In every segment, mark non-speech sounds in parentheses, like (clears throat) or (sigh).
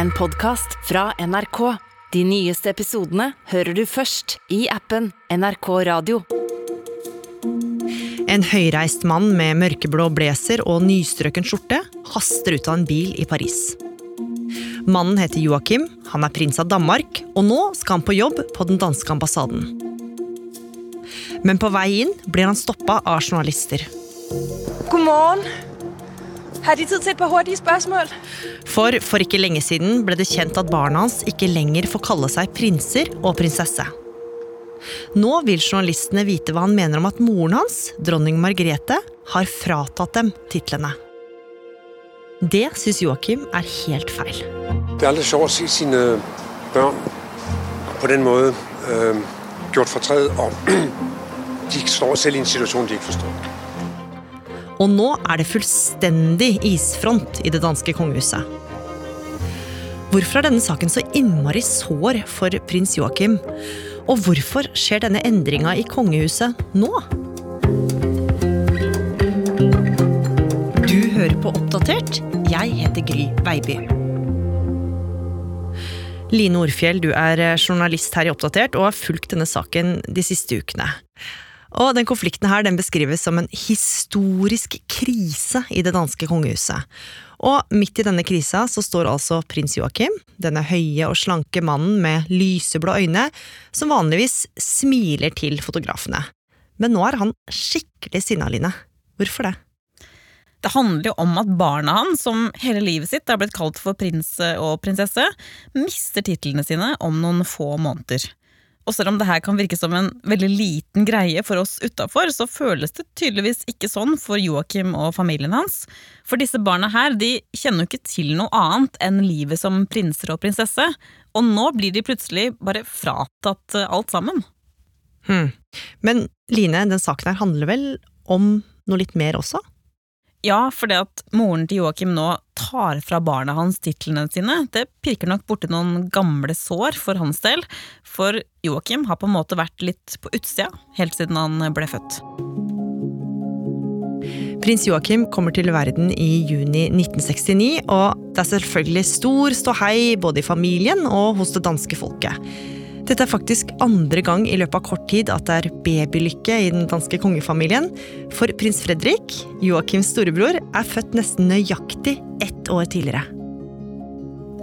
en podkast fra NRK. De nyeste episodene hører du først i appen NRK Radio. En høyreist mann med mørkeblå blazer og nystrøken skjorte haster ut av en bil i Paris. Mannen heter Joakim, han er prins av Danmark, og nå skal han på jobb på den danske ambassaden. Men på vei inn blir han stoppa av journalister. Godmorgen. Har De tid til et par hurtige spørsmål? For for ikke lenge siden ble det kjent at barna hans ikke lenger får kalle seg prinser og prinsesse. Nå vil journalistene vite hva han mener om at moren hans, dronning Margrethe, har fratatt dem titlene. Det syns Joakim er helt feil. Det er aldri sjovt å se sine børn på den måten øh, gjort fortred, og (clears throat) de står selv i en situasjon de ikke forstår. Og nå er det fullstendig isfront i det danske kongehuset. Hvorfor er denne saken så innmari sår for prins Joakim? Og hvorfor skjer denne endringa i kongehuset nå? Du hører på Oppdatert. Jeg heter Gry Baby. Line Orfjell, du er journalist her i Oppdatert og har fulgt denne saken de siste ukene. Og den Konflikten her den beskrives som en historisk krise i det danske kongehuset. Og midt i denne krisa så står altså prins Joakim, denne høye og slanke mannen med lyseblå øyne, som vanligvis smiler til fotografene. Men nå er han skikkelig sinna, Line. Hvorfor det? Det handler jo om at barna hans, som hele livet sitt har blitt kalt for prins og prinsesse, mister titlene sine om noen få måneder. Og selv om det her kan virke som en veldig liten greie for oss utafor, så føles det tydeligvis ikke sånn for Joakim og familien hans. For disse barna her de kjenner jo ikke til noe annet enn livet som prinser og prinsesse, og nå blir de plutselig bare fratatt alt sammen. Hmm. Men Line, den saken her handler vel om noe litt mer også? Ja, for det at moren til Joakim nå tar fra barna hans titlene sine, det pirker nok borti noen gamle sår for hans del. For Joakim har på en måte vært litt på utsida helt siden han ble født. Prins Joakim kommer til verden i juni 1969, og det er selvfølgelig stor ståhei både i familien og hos det danske folket. Dette er faktisk andre gang i løpet av kort tid at det er babylykke i den danske kongefamilien. For prins Fredrik, Joakims storebror, er født nesten nøyaktig ett år tidligere.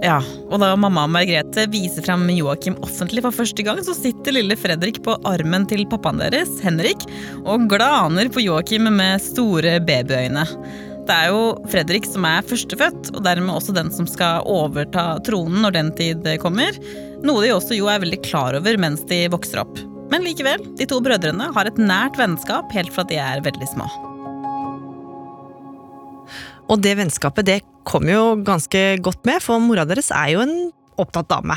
Ja, og da mamma Margrethe viser fram Joakim offentlig for første gang, så sitter lille Fredrik på armen til pappaen deres, Henrik, og glaner på Joakim med store babyøyne. Det er jo Fredrik som er førstefødt, og dermed også den som skal overta tronen når den tid kommer. Noe de også jo er veldig klar over mens de vokser opp. Men likevel, de to brødrene har et nært vennskap helt fra de er veldig små. Og det vennskapet det kom jo ganske godt med, for mora deres er jo en opptatt dame.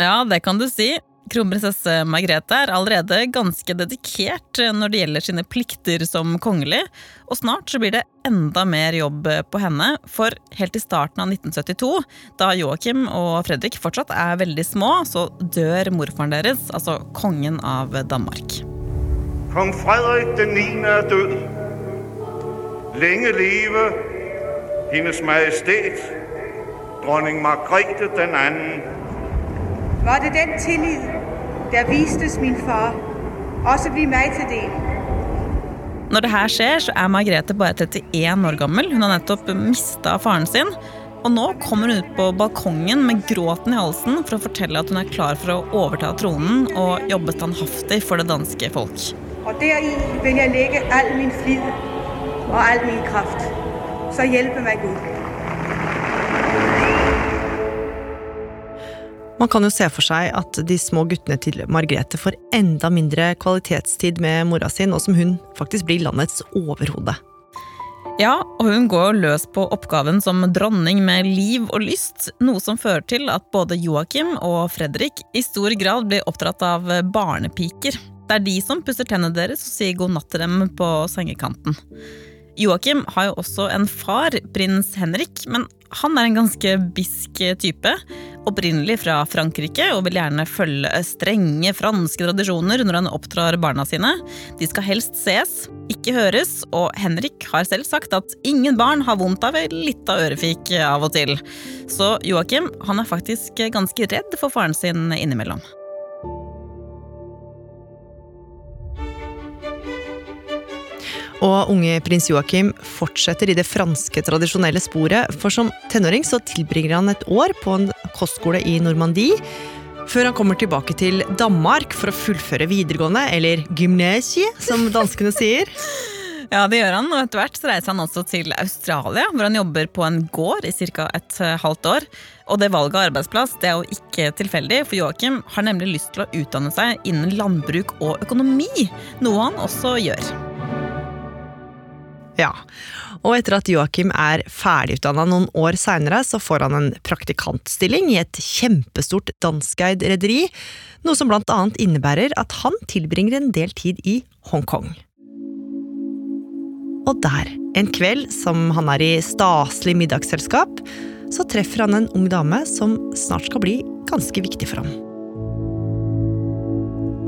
Ja, det kan du si. Kronprinsesse Margrethe er allerede ganske dedikert når det gjelder sine plikter som kongelig, og snart så blir det enda mer jobb på henne, for helt i starten av 1972, da Joakim og Fredrik fortsatt er veldig små, så dør morfaren deres, altså kongen av Danmark. Kong Fredrik den 9. er død. Lenge leve Hennes Majestet, dronning Margrethe den anden. Var det den tillid, der vistes min far, også bli meg til del? Når det her skjer, så er Margrethe bare 31 år gammel. Hun har nettopp mista faren sin. Og nå kommer hun ut på balkongen med gråten i halsen for å fortelle at hun er klar for å overta tronen og jobbe standhaftig for det danske folk. Og deri vil jeg legge all min flid og all min kraft. Så hjelpe meg Gud. Man kan jo se for seg at de små guttene til Margrethe får enda mindre kvalitetstid med mora si, nå som hun faktisk blir landets overhode. Ja, og hun går løs på oppgaven som dronning med liv og lyst, noe som fører til at både Joakim og Fredrik i stor grad blir oppdratt av barnepiker. Det er de som pusser tennene deres og sier god natt til dem på sengekanten. Joakim har jo også en far, prins Henrik, men han er en ganske bisk type. opprinnelig fra Frankrike og vil gjerne følge strenge franske tradisjoner når han oppdrar barna sine. De skal helst ses, ikke høres, og Henrik har selv sagt at ingen barn har vondt av ei lita ørefik av og til. Så Joakim han er faktisk ganske redd for faren sin innimellom. Og unge prins Joakim fortsetter i det franske tradisjonelle sporet, for som tenåring så tilbringer han et år på en kostskole i Normandie, før han kommer tilbake til Danmark for å fullføre videregående, eller gymnasie, som danskene sier. (laughs) Ja, det gjør han, og etter hvert så reiser han også til Australia, hvor han jobber på en gård i ca. et eh, halvt år. Og det valget av arbeidsplass det er jo ikke tilfeldig, for Joakim har nemlig lyst til å utdanne seg innen landbruk og økonomi, noe han også gjør. Ja, og etter at Joakim er ferdigutdanna noen år seinere, så får han en praktikantstilling i et kjempestort danskeid rederi, noe som blant annet innebærer at han tilbringer en del tid i Hongkong. Og der, en kveld som han er i staselig middagsselskap, så treffer han en ung dame som snart skal bli ganske viktig for ham.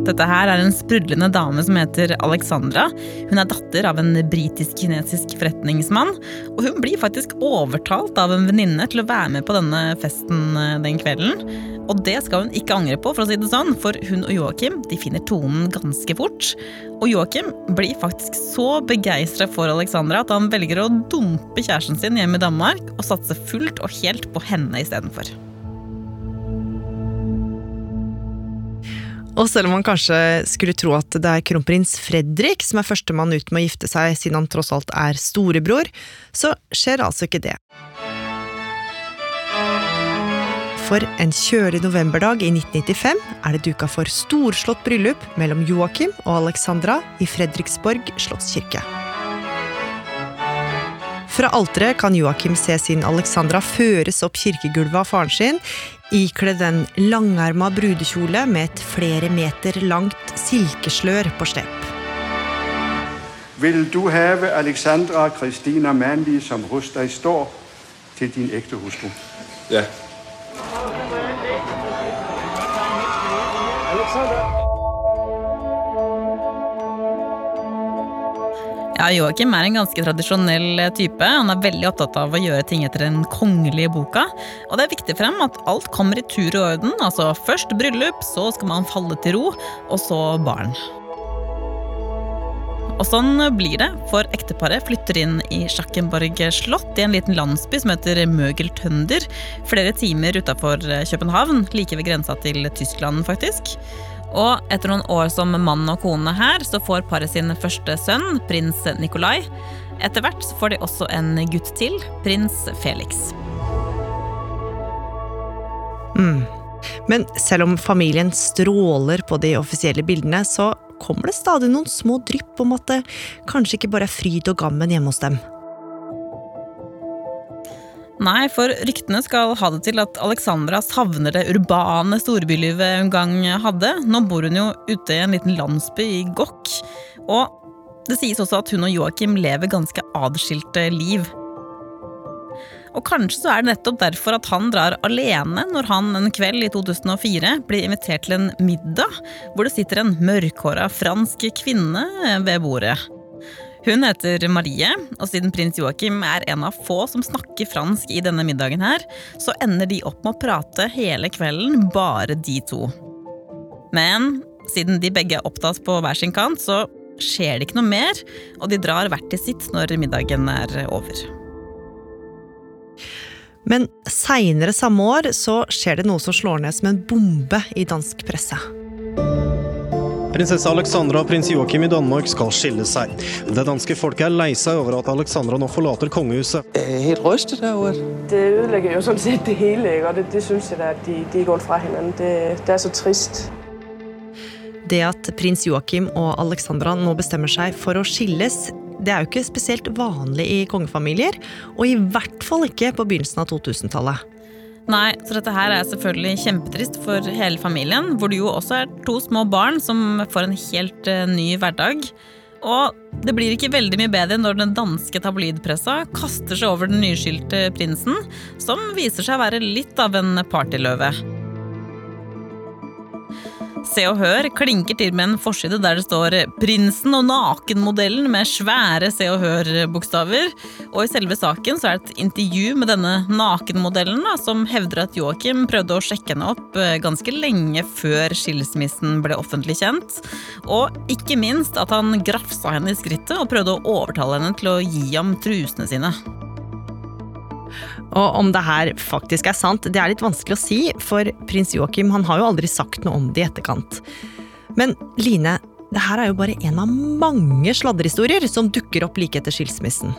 Dette her er en sprudlende dame som heter Alexandra. Hun er datter av en britisk-kinesisk forretningsmann. Og hun blir faktisk overtalt av en venninne til å være med på denne festen eh, den kvelden. Og det skal hun ikke angre på, for å si det sånn, for hun og Joakim de finner tonen ganske fort. Og Joakim blir faktisk så begeistra for Alexandra at han velger å dumpe kjæresten sin hjemme i Danmark og satse fullt og helt på henne istedenfor. Og selv om man kanskje skulle tro at det er kronprins Fredrik som er førstemann ut med å gifte seg, siden han tross alt er storebror, så skjer altså ikke det. For en kjølig novemberdag i 1995 er det duka for storslått bryllup mellom Joakim og Alexandra i Fredriksborg slottskirke. Fra alteret kan Joakim se sin Alexandra føres opp kirkegulvet av faren sin, ikledd en langerma brudekjole med et flere meter langt silkeslør på slepp. Vil du have Alexandra Christina Manli, som hos deg står, til din ekte hustru? Ja. Ja, Joakim er en ganske tradisjonell type. Han er veldig opptatt av å gjøre ting etter den kongelige boka. Og det er viktig for ham at alt kommer i tur og orden. Altså først bryllup, så skal man falle til ro, og så barn. Og sånn blir det, for ekteparet flytter inn i Schackenborg slott i en liten landsby som heter Møgeltønder, flere timer utafor København, like ved grensa til Tyskland, faktisk. Og etter noen år som mann og kone her, så får paret sin første sønn, prins Nikolai. Etter hvert så får de også en gutt til, prins Felix. Mm. Men selv om familien stråler på de offisielle bildene, så kommer det stadig noen små drypp om at det kanskje ikke bare er fryd og gammen hjemme hos dem. Nei, for ryktene skal ha det til at Alexandra savner det urbane storbylivet hun gang hadde. Nå bor hun jo ute i en liten landsby i Gokk. Og det sies også at hun og Joakim lever ganske adskilte liv. Og kanskje så er det nettopp derfor at han drar alene når han en kveld i 2004 blir invitert til en middag hvor det sitter en mørkhåra fransk kvinne ved bordet. Hun heter Marie, og siden prins Joakim er en av få som snakker fransk i denne middagen her, så ender de opp med å prate hele kvelden, bare de to. Men siden de begge er opptatt på hver sin kant, så skjer det ikke noe mer, og de drar hvert til sitt når middagen er over. Men seinere samme år så skjer det noe som slår ned som en bombe i dansk presse. Prinsesse Alexandra og prins Joakim i Danmark skal skille seg. Det danske folket er lei seg over at Alexandra nå forlater kongehuset. Helt rystet derude. Det ødelegger jo sånn sett det hele, ikke? og det, det syns jeg da, at de, de går fra hverandre. Det, det er så trist. Det at prins Joakim og Alexandra nå bestemmer seg for å skilles, det er jo ikke spesielt vanlig i kongefamilier, og i hvert fall ikke på begynnelsen av 2000-tallet. Nei, så dette her er selvfølgelig kjempetrist for hele familien, hvor det jo også er to små barn som får en helt uh, ny hverdag. Og det blir ikke veldig mye bedre når den danske tabloidpressa kaster seg over den nyskilte prinsen, som viser seg å være litt av en partyløve. Se og Hør klinker til med en forside der det står 'Prinsen og nakenmodellen' med svære Se og Hør-bokstaver. Og i selve saken så er det et intervju med denne nakenmodellen da, som hevder at Joakim prøvde å sjekke henne opp eh, ganske lenge før skilsmissen ble offentlig kjent. Og ikke minst at han grafsa henne i skrittet og prøvde å overtale henne til å gi ham trusene sine. Og om det her faktisk er sant, det er litt vanskelig å si, for prins Joakim han har jo aldri sagt noe om det i etterkant. Men Line, det her er jo bare en av mange sladrehistorier som dukker opp like etter skilsmissen.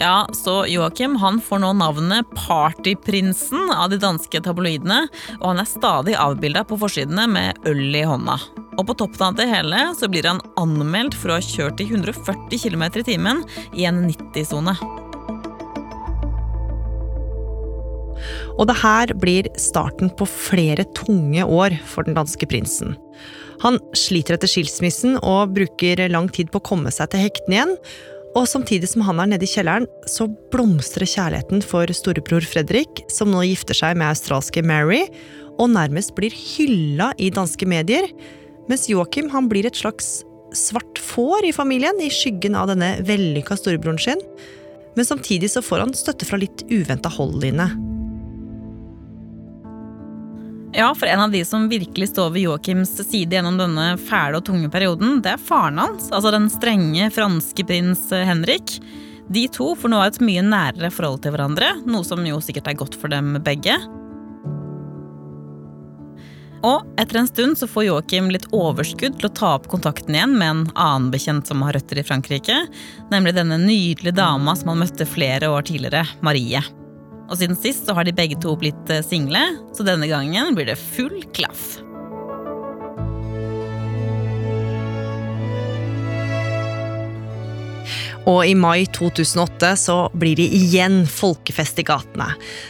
Ja, så Joakim han får nå navnet Partyprinsen av de danske tabloidene, og han er stadig avbilda på forsidene med øl i hånda. Og på toppen av det hele så blir han anmeldt for å ha kjørt i 140 km i timen i en 90-sone. Og det her blir starten på flere tunge år for den danske prinsen. Han sliter etter skilsmissen og bruker lang tid på å komme seg til hektene igjen. Og samtidig som han er nede i kjelleren, så blomstrer kjærligheten for storebror Fredrik, som nå gifter seg med australske Mary, og nærmest blir hylla i danske medier, mens Joakim han blir et slags svart får i familien, i skyggen av denne vellykka storebroren sin. Men samtidig så får han støtte fra litt uventa hold, Line. Ja, for en av de som virkelig står ved Joakims side gjennom denne fæle og tunge perioden, det er faren hans, altså den strenge franske prins Henrik. De to får nå et mye nærere forhold til hverandre, noe som jo sikkert er godt for dem begge. Og etter en stund så får Joakim litt overskudd til å ta opp kontakten igjen med en annen bekjent som har røtter i Frankrike, nemlig denne nydelige dama som han møtte flere år tidligere, Marie. Og siden sist så har de begge to blitt eh, single, så denne gangen blir det full klaff. Og i mai 2008 så blir det igjen folkefest i gatene.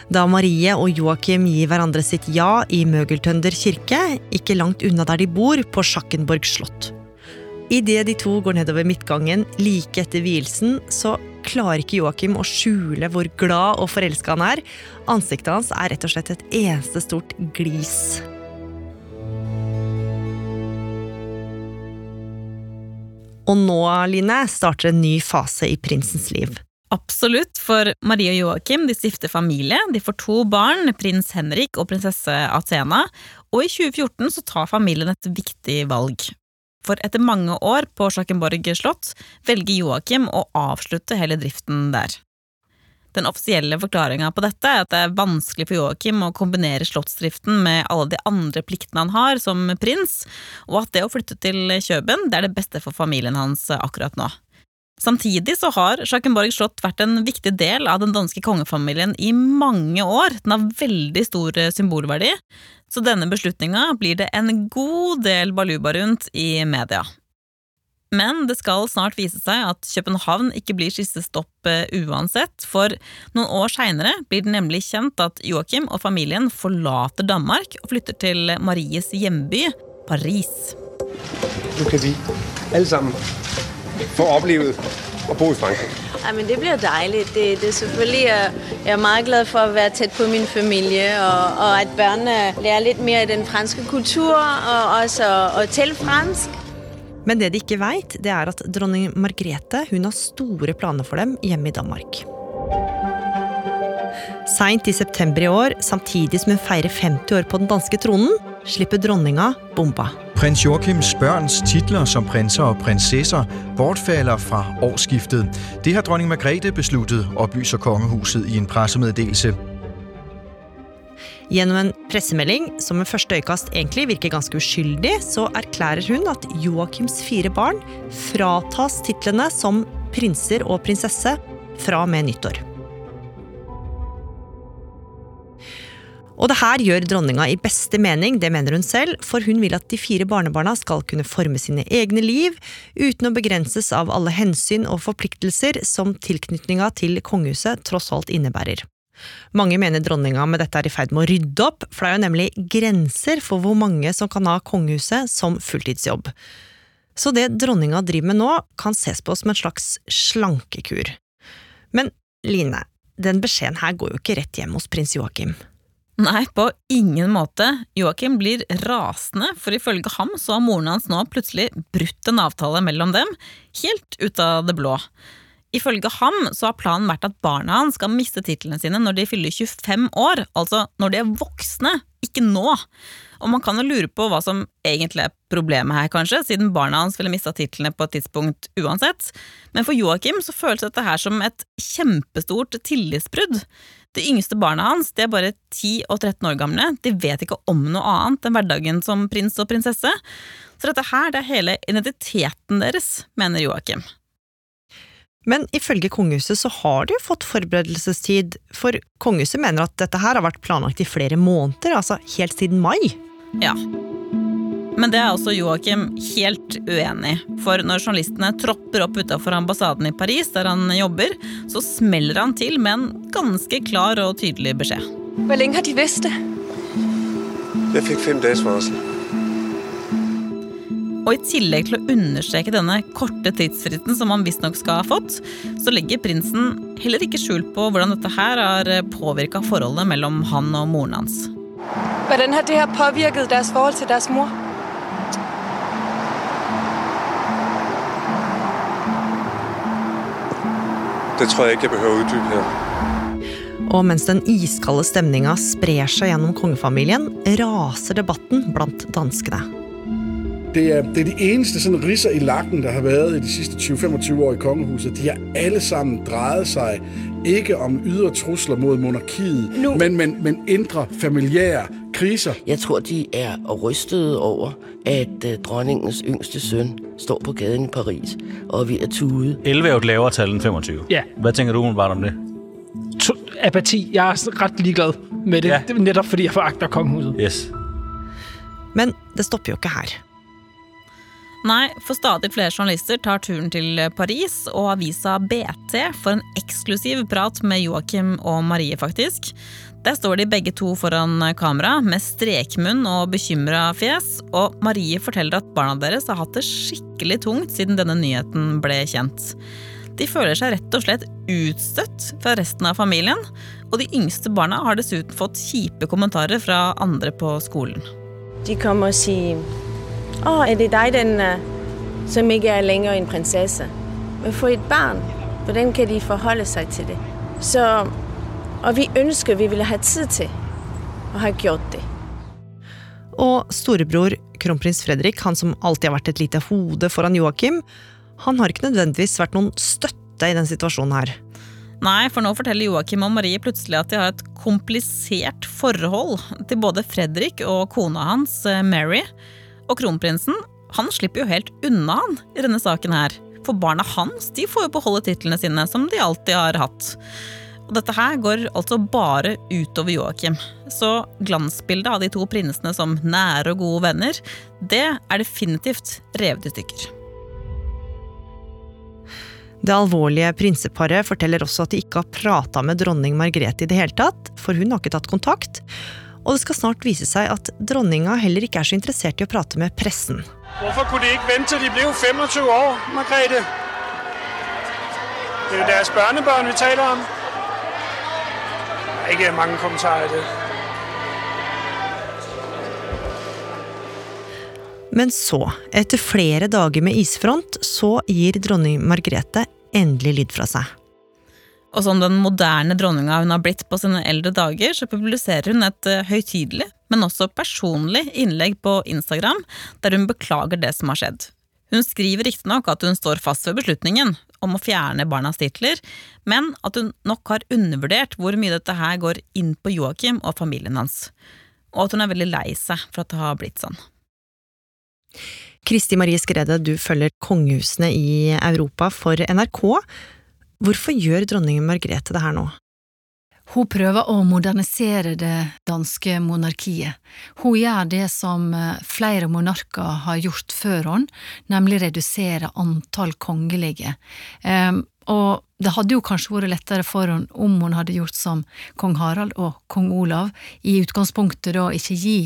Da Marie og Joakim gir hverandre sitt ja i Møgeltønder kirke, ikke langt unna der de bor, på Sjakkenborg slott. Idet de to går nedover midtgangen like etter vielsen, så klarer ikke Joakim å skjule hvor glad og forelska han er. Ansiktet hans er rett og slett et eneste stort glis. Og nå, Line, starter en ny fase i prinsens liv. Absolutt, for Marie og Joakim de stifter familie. De får to barn, prins Henrik og prinsesse Athena. Og i 2014 så tar familien et viktig valg. For etter mange år på Schackenborg slott velger Joakim å avslutte hele driften der. Den offisielle forklaringa på dette er at det er vanskelig for Joakim å kombinere slottsdriften med alle de andre pliktene han har som prins, og at det å flytte til Kjøben det er det beste for familien hans akkurat nå. Samtidig så har Schakenborg slott vært en viktig del av den danske kongefamilien i mange år. Den har veldig stor symbolverdi, så denne beslutninga blir det en god del baluba rundt i media. Men det skal snart vise seg at København ikke blir siste stopp eh, uansett, for noen år seinere blir det nemlig kjent at Joakim og familien forlater Danmark og flytter til Maries hjemby, Paris. Nå kan vi alle sammen få oplevet å bo i Frankrig. Ja, men det blir dejligt. Det, det er selvfølgelig, jeg er meget glad for at være tæt på min familie, og, og at børnene lærer lidt mere af den franske kultur, og også å at tælle fransk. Men det de ikke veit, det er at dronning Margrethe hun har store planer for dem hjemme i Danmark. Seint i september i år, samtidig som hun feirer 50 år på den danske tronen, slipper dronninga bomba. Prins Joachims børns titler som prinser og prinsesser bortfaller fra årsskiftet. Det har dronning Margrethe besluttet, opplyser kongehuset i en pressemeddelelse. Gjennom en pressemelding som med første øyekast egentlig virker ganske uskyldig, så erklærer hun at Joakims fire barn fratas titlene som prinser og prinsesse fra og med nyttår. Og det her gjør dronninga i beste mening, det mener hun selv, for hun vil at de fire barnebarna skal kunne forme sine egne liv, uten å begrenses av alle hensyn og forpliktelser som tilknytninga til kongehuset tross alt innebærer. Mange mener dronninga med dette er i ferd med å rydde opp, for det er jo nemlig grenser for hvor mange som kan ha kongehuset som fulltidsjobb. Så det dronninga driver med nå, kan ses på som en slags slankekur. Men Line, den beskjeden her går jo ikke rett hjem hos prins Joakim. Nei, på ingen måte. Joakim blir rasende, for ifølge ham så har moren hans nå plutselig brutt en avtale mellom dem, helt ut av det blå. Ifølge ham så har planen vært at barna hans skal miste titlene sine når de fyller 25 år, altså når de er voksne, ikke nå. Og man kan jo lure på hva som egentlig er problemet her, kanskje, siden barna hans ville mista titlene på et tidspunkt uansett. Men for Joakim så føles dette her som et kjempestort tillitsbrudd. De yngste barna hans de er bare 10 og 13 år gamle, de vet ikke om noe annet enn hverdagen som prins og prinsesse. Så dette her det er hele identiteten deres, mener Joakim. Men ifølge kongehuset så har de jo fått forberedelsestid, for kongehuset mener at dette her har vært planlagt i flere måneder, altså helt siden mai. Ja. Men det er også Joakim helt uenig For når journalistene tropper opp utafor ambassaden i Paris, der han jobber, så smeller han til med en ganske klar og tydelig beskjed. Hvor lenge har de visst det? Jeg fikk fem dages varsel. Og i tillegg til å understreke denne korte tidsfristen som han visstnok skal ha fått, så legger prinsen heller ikke skjul på hvordan dette her har påvirka forholdet mellom han og moren hans. Hvordan har det her påvirket deres forhold til deres mor? Det tror jeg ikke jeg behøver å utdype her. Og mens den iskalde stemninga sprer seg gjennom kongefamilien, raser debatten blant danskene. Det er, det er de eneste sådan risser i lakken, der har været i de sidste 20-25 år i kongehuset. De har alle sammen drejet sig ikke om ydre trusler mod monarkiet, Nu- men, men, men indre familiære kriser. Jeg tror, de er rystede over, at øh, dronningens yngste søn står på gaden i Paris og er ved at tude. 11 er jo et lavere tal end 25. Ja. Hvad tænker du umiddelbart om det? To, apati. Jeg er ret ligeglad med det, ja. det er netop fordi jeg foragter kongehuset. Yes. Men det stopper jo ikke her. Nei, for stadig flere journalister tar turen til Paris, og avisa BT for en eksklusiv prat med Joakim og Marie, faktisk. Der står de begge to foran kamera med strekmunn og bekymra fjes, og Marie forteller at barna deres har hatt det skikkelig tungt siden denne nyheten ble kjent. De føler seg rett og slett utstøtt fra resten av familien, og de yngste barna har dessuten fått kjipe kommentarer fra andre på skolen. De kommer og siger, åh, er det deg, den, øh, som ikke er lenger en prinsesse? Men for et barn, hvordan kan de forholde seg til det? Så, og vi ønsker, vi ville ha tid til å ha gjort det. Og storebror kronprins Fredrik, han som alltid har vært et lite hode foran Joakim, han har ikke nødvendigvis vært noen støtte i den situasjonen her. Nei, for nå forteller Joakim og Marie plutselig at de har et komplisert forhold til både Fredrik og kona hans, eh, Mary. Og kronprinsen han slipper jo helt unna han i denne saken her. For barna hans de får jo beholde titlene sine, som de alltid har hatt. Og dette her går altså bare utover Joakim. Så glansbildet av de to prinsene som nære og gode venner, det er definitivt revet i stykker. Det alvorlige prinseparet forteller også at de ikke har prata med dronning Margrethe i det hele tatt, for hun har ikke tatt kontakt. Og det skal snart vise seg at dronninga heller ikke er så interessert i å prate med pressen. Hvorfor kunne de ikke vente De ble jo 25 år, Margrethe? Det er jo deres børnebørn, vi taler om. Det er ikke mange kommentarer i det. Men så, etter flere dager med isfront, så gir dronning Margrethe endelig lyd fra seg. Og som den moderne dronninga hun har blitt på sine eldre dager, så publiserer hun et eh, høytidelig, men også personlig innlegg på Instagram, der hun beklager det som har skjedd. Hun skriver riktignok at hun står fast ved beslutningen om å fjerne barnas titler, men at hun nok har undervurdert hvor mye dette her går inn på Joakim og familien hans, og at hun er veldig lei seg for at det har blitt sånn. Kristi Marie Skrede, du følger kongehusene i Europa for NRK. Hvorfor gjør dronning Margrethe det her nå? Hun prøver å modernisere det danske monarkiet. Hun gjør det som eh, flere monarker har gjort før henne, nemlig redusere antall kongelige. Ehm, og det hadde jo kanskje vært lettere for henne om hun hadde gjort som kong Harald og kong Olav, i utgangspunktet da ikke gi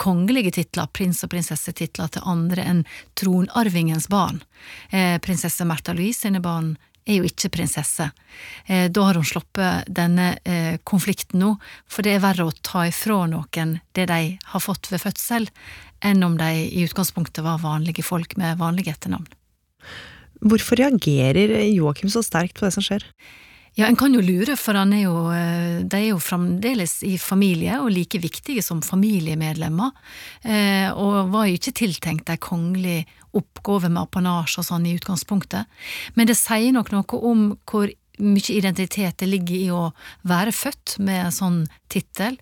kongelige titler, prins- og prinsessetitler, til andre enn tronarvingens barn. Eh, prinsesse Märtha Louise sine barn er jo ikke prinsesse. Eh, da har hun sluppet denne eh, konflikten nå, for det er verre å ta ifra noen det de har fått ved fødsel, enn om de i utgangspunktet var vanlige folk med vanlige etternavn. Hvorfor reagerer Joakim så sterkt på det som skjer? Ja, en kan jo lure, for han er jo, eh, de er jo fremdeles i familie, og like viktige som familiemedlemmer, og var jo ikke tiltenkt ei kongelig oppgave med apanasje og sånn i utgangspunktet. Men det sier nok noe om hvor mye identitet det ligger i å være født med en sånn tittel,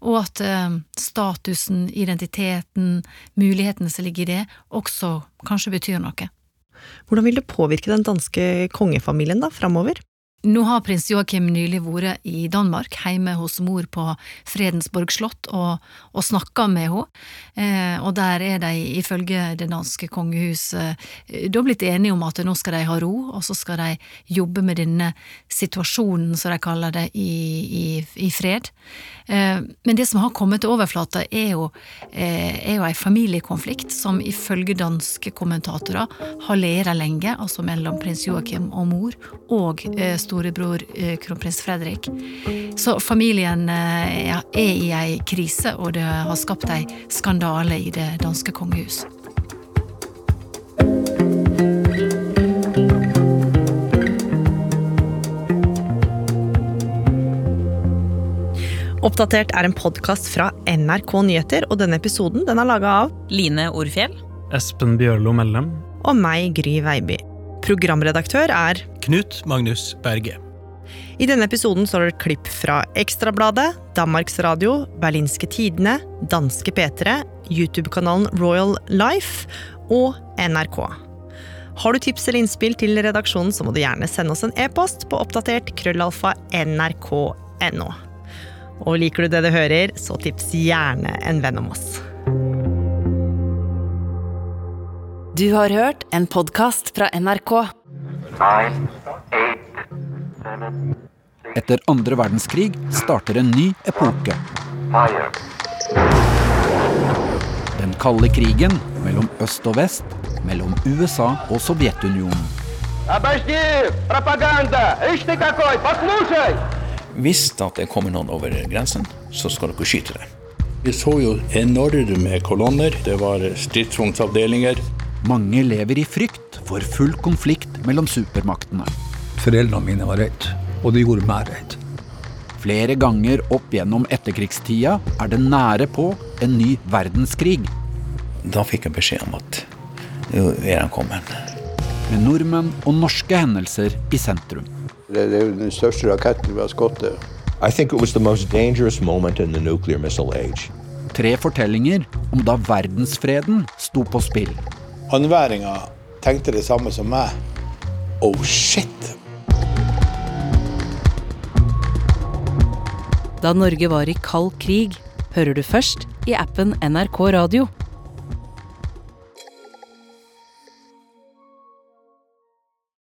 og at eh, statusen, identiteten, mulighetene som ligger i det, også kanskje betyr noe. Hvordan vil det påvirke den danske kongefamilien da, framover? Nå har prins Joakim nylig vært i Danmark, hjemme hos mor på Fredensborg slott, og, og snakka med henne. Eh, og der er de, ifølge det danske kongehuset, eh, da blitt enige om at nå skal de ha ro, og så skal de jobbe med denne situasjonen, som de kaller det, i, i, i fred. Eh, men det som har kommet til overflata, er jo, eh, er jo en familiekonflikt som ifølge danske kommentatorer har lært lenge, altså mellom prins Joakim og mor, og eh, storebror eh, kronprins Fredrik. Så familien eh, er i ei krise, og det har skapt ei skandale i det danske kongehus. Oppdatert er en podkast fra NRK Nyheter, og denne episoden den er laga av Line Orfjell. Espen Bjørlo Mellem. Og meg, Gry Veiby. Programredaktør er Knut Magnus Berge. I denne episoden står det klipp fra Ekstrabladet, Danmarks Radio, Berlinske Tidene, danske P3, YouTube-kanalen Royal Life og NRK. Har du tips eller innspill til redaksjonen, så må du gjerne sende oss en e-post på oppdatert krøllalfa nrk.no. Og liker du det du hører, så tips gjerne en venn om oss. Du har hørt en podkast fra NRK. Etter andre verdenskrig starter en ny epoke. Den kalde krigen mellom øst og vest, mellom USA og Sovjetunionen. Hvis det kommer noen over grensen, så skal dere skyte dem. Vi så jo enorme kolonner. Det var stridsvognsavdelinger. Mange lever i frykt for full konflikt mellom supermaktene. Foreldrene mine var redd, og de gjorde meg redd. Flere ganger opp gjennom etterkrigstida er det nære på en ny verdenskrig. Da fikk jeg beskjed om at nå er han kommet. Med nordmenn og norske hendelser i sentrum. Det er den største raketten vi har skutt. Jeg tror det var the mest dangerous moment i the nuclear missile. Tre fortellinger om da verdensfreden sto på spill. Andværinga tenkte det samme som meg. Oh shit! Da Norge var i kald krig, hører du først i appen NRK Radio.